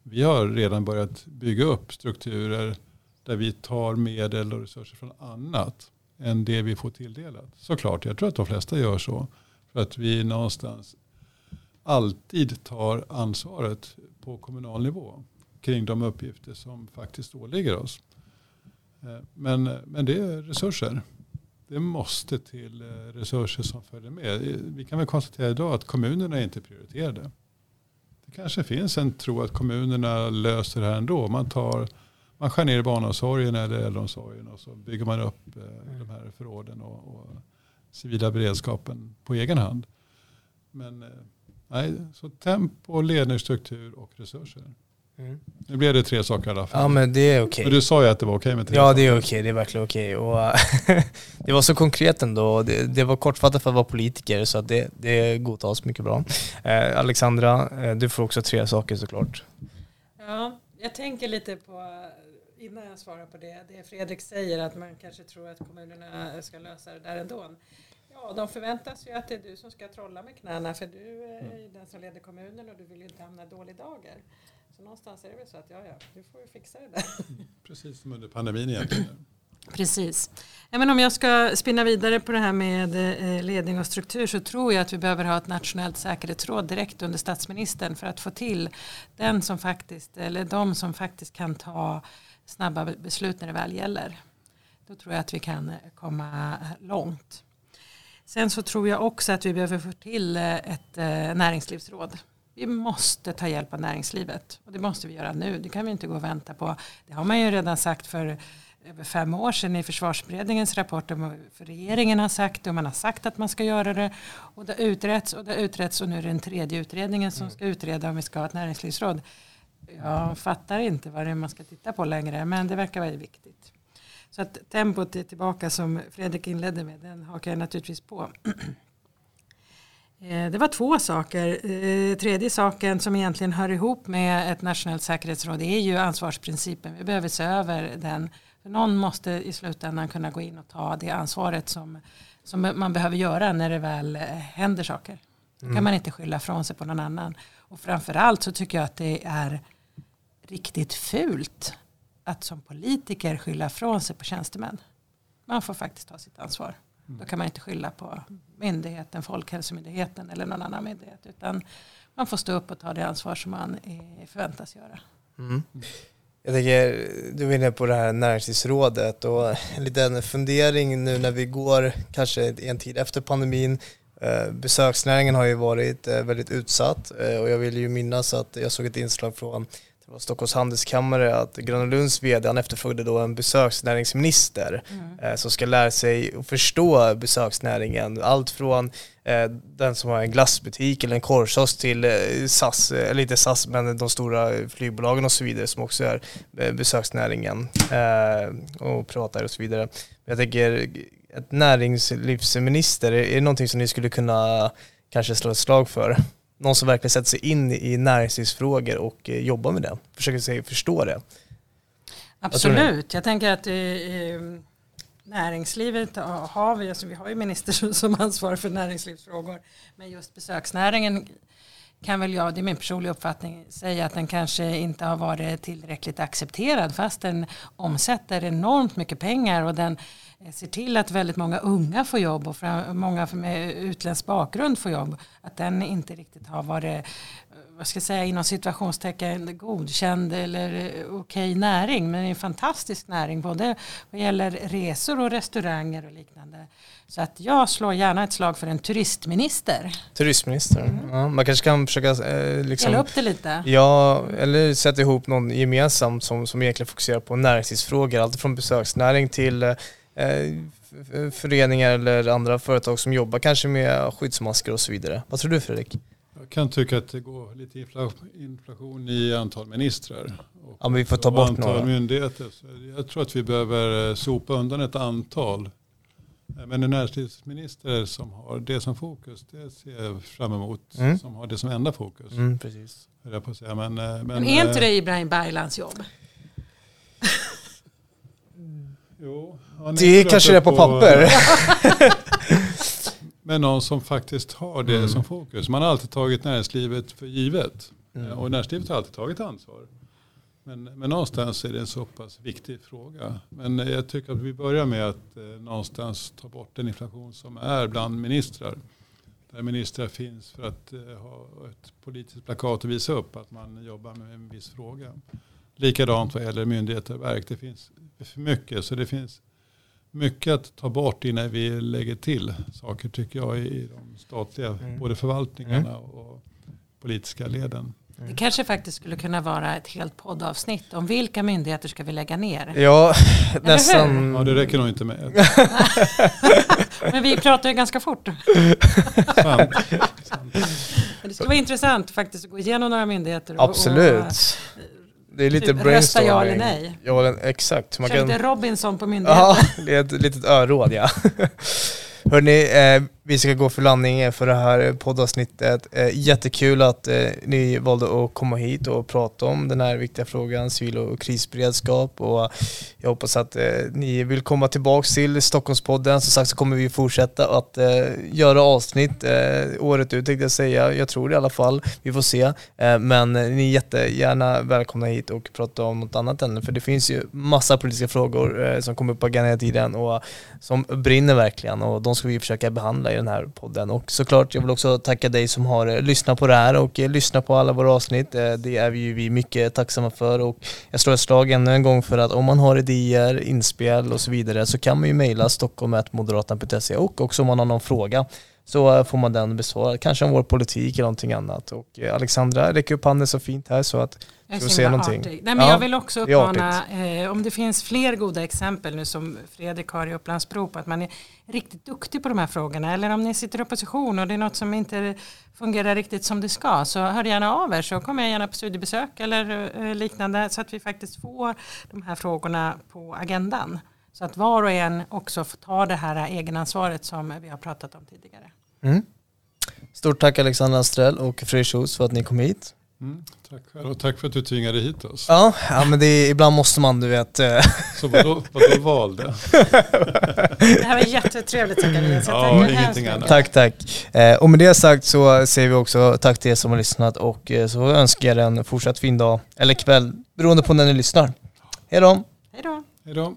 Vi har redan börjat bygga upp strukturer där vi tar medel och resurser från annat än det vi får tilldelat. Såklart, jag tror att de flesta gör så. För att vi någonstans alltid tar ansvaret på kommunal nivå kring de uppgifter som faktiskt åligger oss. Eh, men, men det är resurser det måste till eh, resurser som följer med. Vi kan väl konstatera idag att kommunerna är inte prioriterade. Det kanske finns en tro att kommunerna löser det här ändå. Man, tar, man skär ner barnomsorgen eller äldreomsorgen och så bygger man upp eh, mm. de här förråden och, och civila beredskapen på egen hand. Men eh, nej, så tempo, ledningsstruktur och resurser. Mm. Nu blev det tre saker i alla fall. Ja men det är okej. Okay. Men du sa ju att det var okej okay med tre Ja det är okej, okay. det är verkligen okej. Och det var så konkret ändå. Det, det var kortfattat för att vara politiker så att det, det godtas mycket bra. Eh, Alexandra, eh, du får också tre saker såklart. Ja, jag tänker lite på innan jag svarar på det, det Fredrik säger att man kanske tror att kommunerna ska lösa det där ändå. Ja, de förväntas ju att det är du som ska trolla med knäna för du är ju den som leder kommunen och du vill ju inte hamna i dålig dager. Så någonstans är det väl så att ja, ja, du får ju fixa det där. Precis som under pandemin egentligen. Precis. Men om jag ska spinna vidare på det här med eh, ledning och struktur så tror jag att vi behöver ha ett nationellt säkerhetsråd direkt under statsministern för att få till den som faktiskt, eller de som faktiskt kan ta snabba beslut när det väl gäller. Då tror jag att vi kan komma långt. Sen så tror jag också att vi behöver få till eh, ett eh, näringslivsråd. Vi måste ta hjälp av näringslivet och det måste vi göra nu. Det kan vi inte gå och vänta på. Det har man ju redan sagt för över fem år sedan i försvarsberedningens rapport. För regeringen har sagt det och man har sagt att man ska göra det. Och det har utretts och det har utretts och nu är det den tredje utredningen som ska utreda om vi ska ha ett näringslivsråd. Jag fattar inte vad det är man ska titta på längre men det verkar vara viktigt. Så att tempot är tillbaka som Fredrik inledde med, den hakar jag naturligtvis på. Eh, det var två saker. Eh, tredje saken som egentligen hör ihop med ett nationellt säkerhetsråd är ju ansvarsprincipen. Vi behöver se över den. För någon måste i slutändan kunna gå in och ta det ansvaret som, som man behöver göra när det väl eh, händer saker. Då kan mm. man inte skylla från sig på någon annan. Och framförallt så tycker jag att det är riktigt fult att som politiker skylla från sig på tjänstemän. Man får faktiskt ta sitt ansvar. Då kan man inte skylla på myndigheten, Folkhälsomyndigheten eller någon annan myndighet. Utan man får stå upp och ta det ansvar som man förväntas göra. Mm. Jag tänker, du var inne på det här näringslivsrådet och en liten fundering nu när vi går kanske en tid efter pandemin. Eh, besöksnäringen har ju varit eh, väldigt utsatt eh, och jag vill ju minnas att jag såg ett inslag från det var Stockholms handelskammare att Gröna Lunds vd han efterfrågade då en besöksnäringsminister mm. eh, som ska lära sig att förstå besöksnäringen. Allt från eh, den som har en glassbutik eller en korvkiosk till eh, SAS, eh, eller inte SAS men de stora flygbolagen och så vidare som också är eh, besöksnäringen eh, och pratar och så vidare. Jag tänker ett näringslivsminister, är det någonting som ni skulle kunna kanske slå ett slag för? Någon som verkligen sätter sig in i näringslivsfrågor och eh, jobbar med det, försöker sig förstå det. Absolut, jag tänker att i, näringslivet har vi, alltså vi har ju minister som ansvarar för näringslivsfrågor, men just besöksnäringen kan väl jag, det är min personliga uppfattning, säga att den kanske inte har varit tillräckligt accepterad fast den omsätter enormt mycket pengar och den Eh, ser till att väldigt många unga får jobb och många med utländsk bakgrund får jobb. Att den inte riktigt har varit vad ska jag säga, inom situationstecken godkänd eller eh, okej näring. Men det är en fantastisk näring både vad gäller resor och restauranger och liknande. Så att jag slår gärna ett slag för en turistminister. Turistminister, mm. ja, man kanske kan försöka eh, liksom, upp det lite. Ja, eller sätta ihop någon gemensam som, som egentligen fokuserar på näringslivsfrågor. Allt från besöksnäring till eh, Eh, föreningar eller andra företag som jobbar kanske med skyddsmasker och så vidare. Vad tror du Fredrik? Jag kan tycka att det går lite inflation i antal ministrar. Och ja, men vi får ta bort antal några. myndigheter. Så jag tror att vi behöver eh, sopa undan ett antal. Men en näringslivsminister som har det som fokus, det ser jag fram emot. Mm. Som har det som enda fokus. Mm, precis. Jag på att säga. Men, men, men är inte det Ibrahim Baylans jobb? Jo, det är kanske det på, på papper. men någon som faktiskt har det mm. som fokus. Man har alltid tagit näringslivet för givet. Mm. Och näringslivet har alltid tagit ansvar. Men, men någonstans är det en så pass viktig fråga. Men jag tycker att vi börjar med att eh, någonstans ta bort den inflation som är bland ministrar. Där ministrar finns för att eh, ha ett politiskt plakat och visa upp att man jobbar med en viss fråga. Likadant vad gäller myndigheter och verk. Det finns för mycket. Så det finns mycket att ta bort innan vi lägger till saker tycker jag i de statliga, mm. både förvaltningarna mm. och politiska leden. Det kanske faktiskt skulle kunna vara ett helt poddavsnitt om vilka myndigheter ska vi lägga ner? Ja, nästan. Ja, det räcker nog inte med. Men vi pratar ju ganska fort. Sant. Det skulle vara intressant faktiskt att gå igenom några myndigheter. Och, Absolut. Och, det är lite typ brainstorming. Rösta ja eller nej. Ja, exakt. Man Kör kan... lite Robinson på myndigheten. Ja, det är ett litet öråd ja. Hörrni, eh, vi ska gå för landning för det här poddavsnittet. Eh, jättekul att eh, ni valde att komma hit och prata om den här viktiga frågan, civil och krisberedskap. Och jag hoppas att eh, ni vill komma tillbaka till Stockholmspodden. Som sagt så kommer vi fortsätta att göra avsnitt året ut tänkte jag säga. Jag tror det i alla fall. Vi får se. men ni är jättegärna välkomna hit och prata om något annat ämne. För det finns ju massa politiska frågor som kommer upp på agendan hela tiden och som brinner verkligen. Och de ska vi försöka behandla den här podden. Och såklart, jag vill också tacka dig som har eh, lyssnat på det här och eh, lyssnat på alla våra avsnitt. Eh, det är vi ju vi mycket tacksamma för och jag slår ett slag ännu en gång för att om man har idéer, inspel och så vidare så kan man ju mejla stockholm.moderaterna.se och också om man har någon fråga så får man den besvarad. Kanske om vår politik eller någonting annat. Och Alexandra räcker upp handen så fint här så att jag ska se någonting. Nej, men ja, jag vill också uppmana, eh, om det finns fler goda exempel nu som Fredrik har i Upplandsbro på att man är riktigt duktig på de här frågorna eller om ni sitter i opposition och det är något som inte fungerar riktigt som det ska så hör gärna av er så kommer jag gärna på studiebesök eller eh, liknande så att vi faktiskt får de här frågorna på agendan. Så att var och en också får ta det här egenansvaret som vi har pratat om tidigare. Mm. Stort tack Alexandra Astrell och Fredrik Schultz för att ni kom hit. Mm, tack själv och tack för att du tvingade hit oss. Ja, ja men det är, ibland måste man du vet. Eh. Så vadå, vadå valde? det här var jättetrevligt Zacharias. Ja, ingenting annat. Tack, tack. Eh, och med det sagt så säger vi också tack till er som har lyssnat och eh, så önskar jag er en fortsatt fin dag eller kväll beroende på när ni lyssnar. Hej då! Hej då! Hej då!